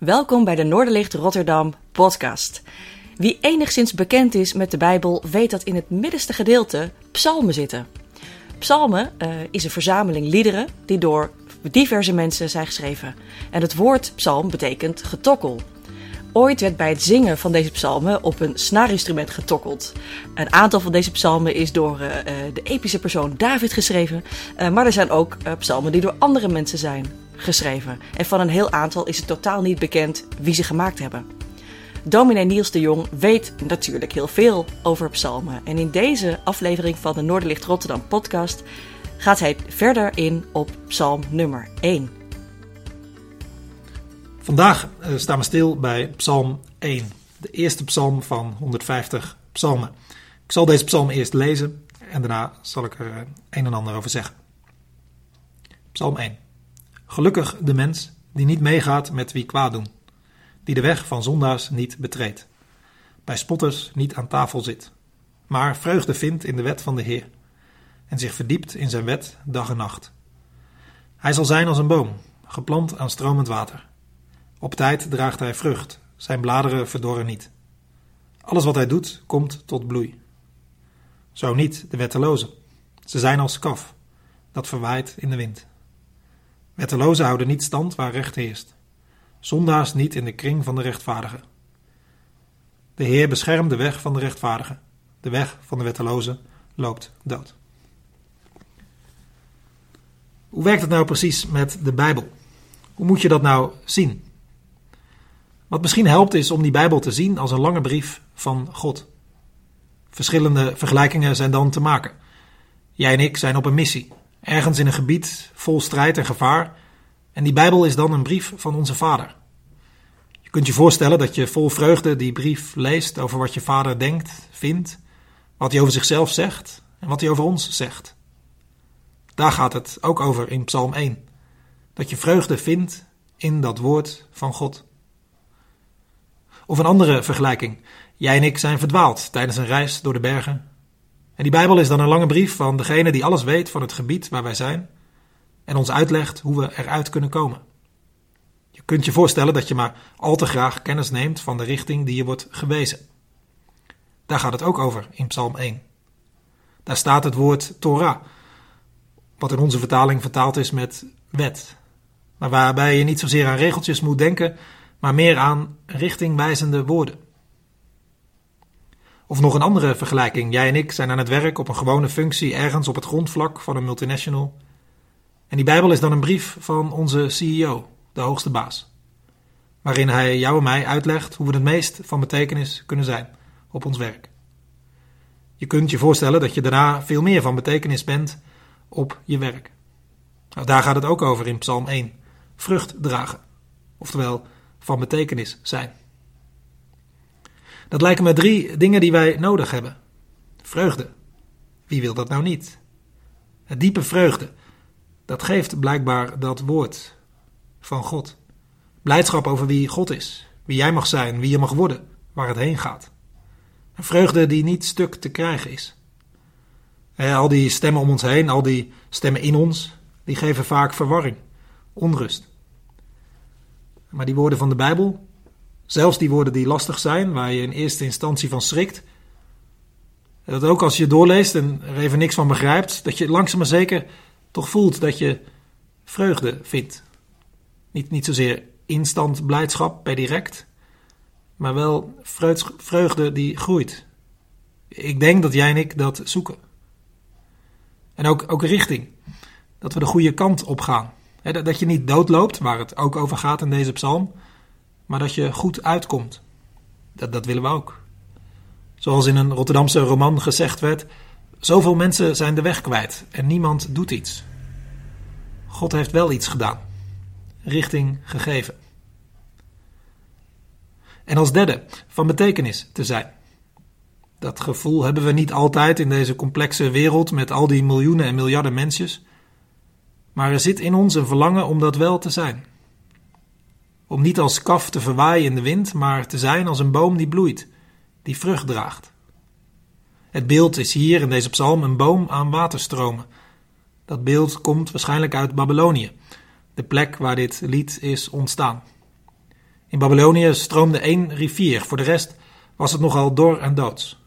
Welkom bij de Noorderlicht Rotterdam podcast. Wie enigszins bekend is met de Bijbel weet dat in het middenste gedeelte psalmen zitten. Psalmen uh, is een verzameling liederen die door diverse mensen zijn geschreven. En het woord psalm betekent getokkel. Ooit werd bij het zingen van deze psalmen op een snaarinstrument getokkeld. Een aantal van deze psalmen is door uh, de epische persoon David geschreven, maar er zijn ook psalmen die door andere mensen zijn geschreven. En van een heel aantal is het totaal niet bekend wie ze gemaakt hebben. Dominee Niels de Jong weet natuurlijk heel veel over psalmen. En in deze aflevering van de Noorderlicht Rotterdam podcast gaat hij verder in op psalm nummer 1. Vandaag uh, staan we stil bij psalm 1, de eerste psalm van 150 psalmen. Ik zal deze psalm eerst lezen en daarna zal ik er uh, een en ander over zeggen. Psalm 1. Gelukkig de mens die niet meegaat met wie kwaad doen, die de weg van zondaars niet betreedt, bij spotters niet aan tafel zit, maar vreugde vindt in de wet van de Heer en zich verdiept in zijn wet dag en nacht. Hij zal zijn als een boom, geplant aan stromend water. Op tijd draagt hij vrucht, zijn bladeren verdorren niet. Alles wat hij doet, komt tot bloei. Zo niet de wettelozen. Ze zijn als kaf, dat verwaait in de wind. Wettelozen houden niet stand waar recht heerst. Zondaars niet in de kring van de rechtvaardigen. De Heer beschermt de weg van de rechtvaardigen. De weg van de wettelozen loopt dood. Hoe werkt het nou precies met de Bijbel? Hoe moet je dat nou zien? Wat misschien helpt is om die Bijbel te zien als een lange brief van God. Verschillende vergelijkingen zijn dan te maken. Jij en ik zijn op een missie, ergens in een gebied vol strijd en gevaar, en die Bijbel is dan een brief van onze Vader. Je kunt je voorstellen dat je vol vreugde die brief leest over wat je vader denkt, vindt, wat hij over zichzelf zegt en wat hij over ons zegt. Daar gaat het ook over in Psalm 1. Dat je vreugde vindt in dat woord van God. Of een andere vergelijking. Jij en ik zijn verdwaald tijdens een reis door de bergen. En die Bijbel is dan een lange brief van degene die alles weet van het gebied waar wij zijn en ons uitlegt hoe we eruit kunnen komen. Je kunt je voorstellen dat je maar al te graag kennis neemt van de richting die je wordt gewezen. Daar gaat het ook over in Psalm 1. Daar staat het woord Torah, wat in onze vertaling vertaald is met wet, maar waarbij je niet zozeer aan regeltjes moet denken, maar meer aan richtingwijzende woorden. Of nog een andere vergelijking. Jij en ik zijn aan het werk op een gewone functie ergens op het grondvlak van een multinational. En die Bijbel is dan een brief van onze CEO, de hoogste baas. Waarin hij jou en mij uitlegt hoe we het meest van betekenis kunnen zijn op ons werk. Je kunt je voorstellen dat je daarna veel meer van betekenis bent op je werk. Nou, daar gaat het ook over in Psalm 1. Vrucht dragen. Oftewel, van betekenis zijn. Dat lijken me drie dingen die wij nodig hebben. Vreugde. Wie wil dat nou niet? Het diepe vreugde. Dat geeft blijkbaar dat woord van God. Blijdschap over wie God is, wie jij mag zijn, wie je mag worden, waar het heen gaat. Een vreugde die niet stuk te krijgen is. al die stemmen om ons heen, al die stemmen in ons, die geven vaak verwarring, onrust. Maar die woorden van de Bijbel, zelfs die woorden die lastig zijn, waar je in eerste instantie van schrikt, dat ook als je doorleest en er even niks van begrijpt, dat je langzaam maar zeker toch voelt dat je vreugde vindt. Niet, niet zozeer instant blijdschap per direct, maar wel vreugde die groeit. Ik denk dat jij en ik dat zoeken. En ook, ook richting. Dat we de goede kant op gaan. dat je niet doodloopt, waar het ook over gaat in deze psalm, maar dat je goed uitkomt. Dat, dat willen we ook. Zoals in een Rotterdamse roman gezegd werd: Zoveel mensen zijn de weg kwijt en niemand doet iets. God heeft wel iets gedaan, richting gegeven. En als derde, van betekenis te zijn. Dat gevoel hebben we niet altijd in deze complexe wereld met al die miljoenen en miljarden mensjes. Maar er zit in ons een verlangen om dat wel te zijn. Om niet als kaf te verwaaien in de wind, maar te zijn als een boom die bloeit, die vrucht draagt. Het beeld is hier in deze psalm een boom aan waterstromen. Dat beeld komt waarschijnlijk uit Babylonië, de plek waar dit lied is ontstaan. In Babylonië stroomde één rivier, voor de rest was het nogal dor en doods.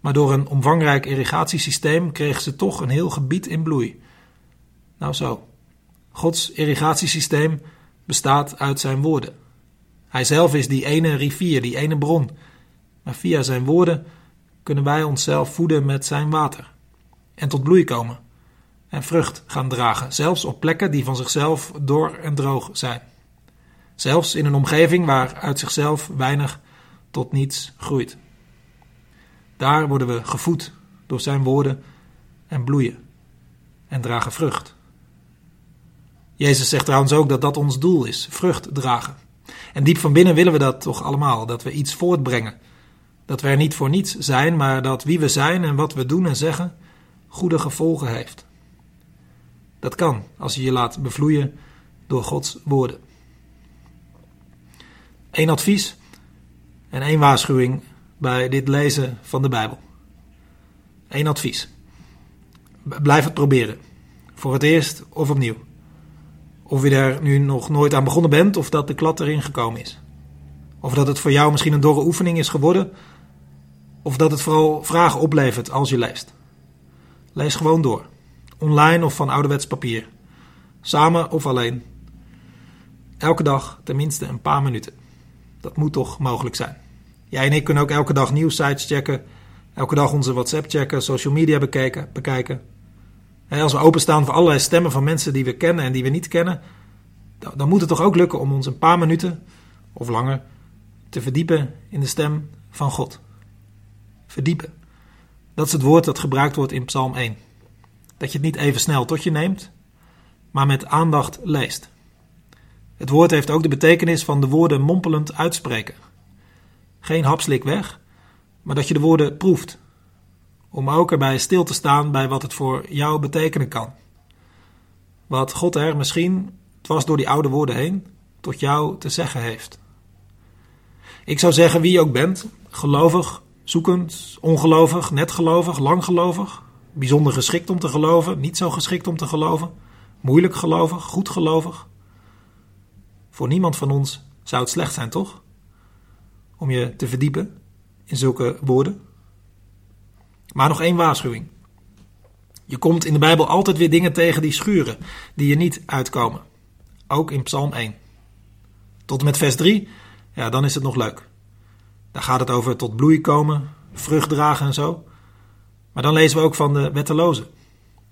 Maar door een omvangrijk irrigatiesysteem kregen ze toch een heel gebied in bloei. Nou zo. Gods irrigatiesysteem bestaat uit zijn woorden. Hij zelf is die ene rivier, die ene bron. Maar via zijn woorden kunnen wij onszelf voeden met zijn water. En tot bloei komen. En vrucht gaan dragen, zelfs op plekken die van zichzelf dor en droog zijn. Zelfs in een omgeving waar uit zichzelf weinig tot niets groeit. Daar worden we gevoed door zijn woorden en bloeien en dragen vrucht. Jezus zegt trouwens ook dat dat ons doel is: vrucht dragen. En diep van binnen willen we dat toch allemaal, dat we iets voortbrengen. Dat we er niet voor niets zijn, maar dat wie we zijn en wat we doen en zeggen goede gevolgen heeft. Dat kan als je je laat bevloeien door Gods woorden. Eén advies en één waarschuwing bij dit lezen van de Bijbel. Eén advies. Blijf het proberen. Voor het eerst of opnieuw. Of je er nu nog nooit aan begonnen bent of dat de klad erin gekomen is. Of dat het voor jou misschien een dorre oefening is geworden. Of dat het vooral vragen oplevert als je leest. Lees gewoon door. Online of van ouderwets papier. Samen of alleen. Elke dag tenminste een paar minuten. Dat moet toch mogelijk zijn. Jij en ik kunnen ook elke dag nieuwsites checken. Elke dag onze WhatsApp checken, social media bekijken. bekijken. En als we openstaan voor allerlei stemmen van mensen die we kennen en die we niet kennen, dan moet het toch ook lukken om ons een paar minuten of langer te verdiepen in de stem van God. Verdiepen. Dat is het woord dat gebruikt wordt in Psalm 1. Dat je het niet even snel tot je neemt, maar met aandacht leest. Het woord heeft ook de betekenis van de woorden mompelend uitspreken. Geen hapslik weg, maar dat je de woorden proeft. Om ook erbij stil te staan bij wat het voor jou betekenen kan. Wat God er misschien, dwars door die oude woorden heen, tot jou te zeggen heeft. Ik zou zeggen wie je ook bent, gelovig, zoekend, ongelovig, net gelovig, lang gelovig, bijzonder geschikt om te geloven, niet zo geschikt om te geloven, moeilijk gelovig, goed gelovig. Voor niemand van ons zou het slecht zijn, toch? Om je te verdiepen in zulke woorden. Maar nog één waarschuwing. Je komt in de Bijbel altijd weer dingen tegen die schuren, die je niet uitkomen. Ook in Psalm 1. Tot en met vers 3, ja, dan is het nog leuk. Daar gaat het over tot bloei komen, vrucht dragen en zo. Maar dan lezen we ook van de wettelozen.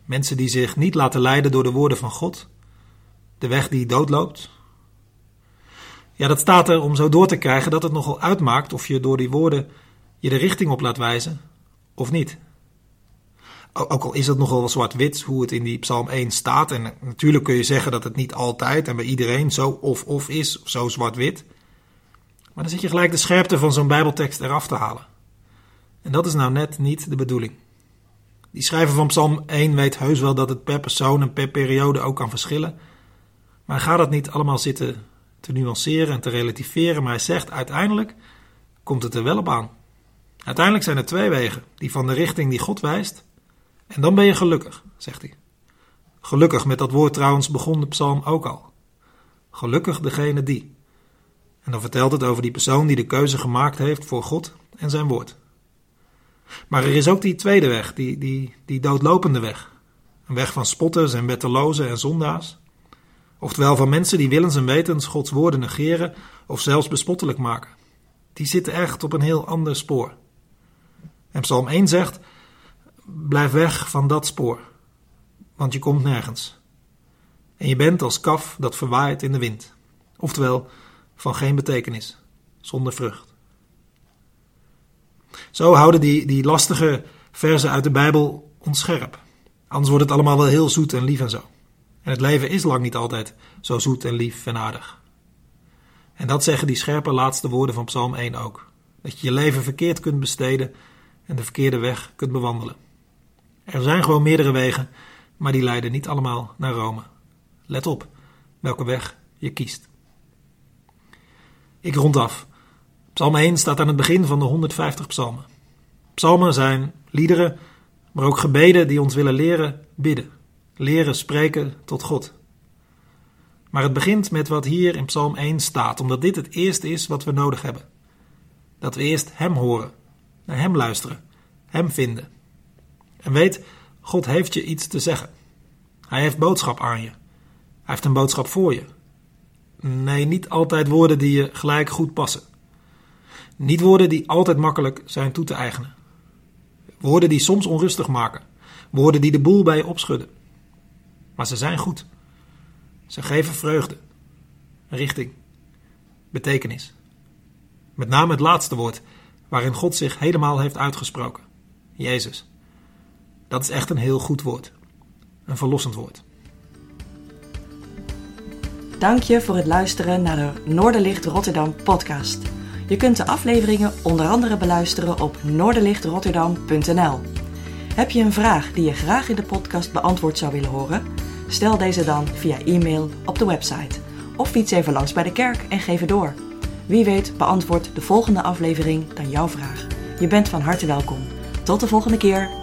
Mensen die zich niet laten leiden door de woorden van God. De weg die doodloopt. Ja, dat staat er om zo door te krijgen dat het nogal uitmaakt of je door die woorden je de richting op laat wijzen of niet. Ook al is het nogal zwart-wit hoe het in die Psalm 1 staat. En natuurlijk kun je zeggen dat het niet altijd en bij iedereen zo of-of is, zo zwart-wit. Maar dan zit je gelijk de scherpte van zo'n Bijbeltekst eraf te halen. En dat is nou net niet de bedoeling. Die schrijver van Psalm 1 weet heus wel dat het per persoon en per periode ook kan verschillen. Maar gaat dat niet allemaal zitten te nuanceren en te relativeren, maar hij zegt uiteindelijk komt het er wel op aan. Uiteindelijk zijn er twee wegen, die van de richting die God wijst, en dan ben je gelukkig, zegt hij. Gelukkig met dat woord trouwens begon de psalm ook al. Gelukkig degene die. En dan vertelt het over die persoon die de keuze gemaakt heeft voor God en zijn woord. Maar er is ook die tweede weg, die, die, die doodlopende weg. Een weg van spotters en wettelozen en zondaars. Oftewel van mensen die willens en wetens Gods woorden negeren of zelfs bespottelijk maken. Die zitten echt op een heel ander spoor. En Psalm 1 zegt: Blijf weg van dat spoor, want je komt nergens. En je bent als kaf dat verwaait in de wind. Oftewel, van geen betekenis, zonder vrucht. Zo houden die, die lastige verzen uit de Bijbel ons scherp. Anders wordt het allemaal wel heel zoet en lief en zo. En het leven is lang niet altijd zo zoet en lief en aardig. En dat zeggen die scherpe laatste woorden van Psalm 1 ook. Dat je je leven verkeerd kunt besteden en de verkeerde weg kunt bewandelen. Er zijn gewoon meerdere wegen, maar die leiden niet allemaal naar Rome. Let op welke weg je kiest. Ik rond af. Psalm 1 staat aan het begin van de 150 psalmen. Psalmen zijn liederen, maar ook gebeden die ons willen leren bidden, leren spreken tot God. Maar het begint met wat hier in Psalm 1 staat, omdat dit het eerste is wat we nodig hebben. Dat we eerst Hem horen, naar Hem luisteren, Hem vinden. En weet, God heeft je iets te zeggen. Hij heeft boodschap aan je. Hij heeft een boodschap voor je. Nee, niet altijd woorden die je gelijk goed passen. Niet woorden die altijd makkelijk zijn toe te eigenen. Woorden die soms onrustig maken. Woorden die de boel bij je opschudden. Maar ze zijn goed. Ze geven vreugde, richting, betekenis. Met name het laatste woord, waarin God zich helemaal heeft uitgesproken. Jezus. Dat is echt een heel goed woord. Een verlossend woord. Dank je voor het luisteren naar de Noorderlicht Rotterdam podcast. Je kunt de afleveringen onder andere beluisteren op noorderlichtrotterdam.nl. Heb je een vraag die je graag in de podcast beantwoord zou willen horen? Stel deze dan via e-mail op de website. Of fiets even langs bij de kerk en geef het door. Wie weet beantwoordt de volgende aflevering dan jouw vraag. Je bent van harte welkom. Tot de volgende keer.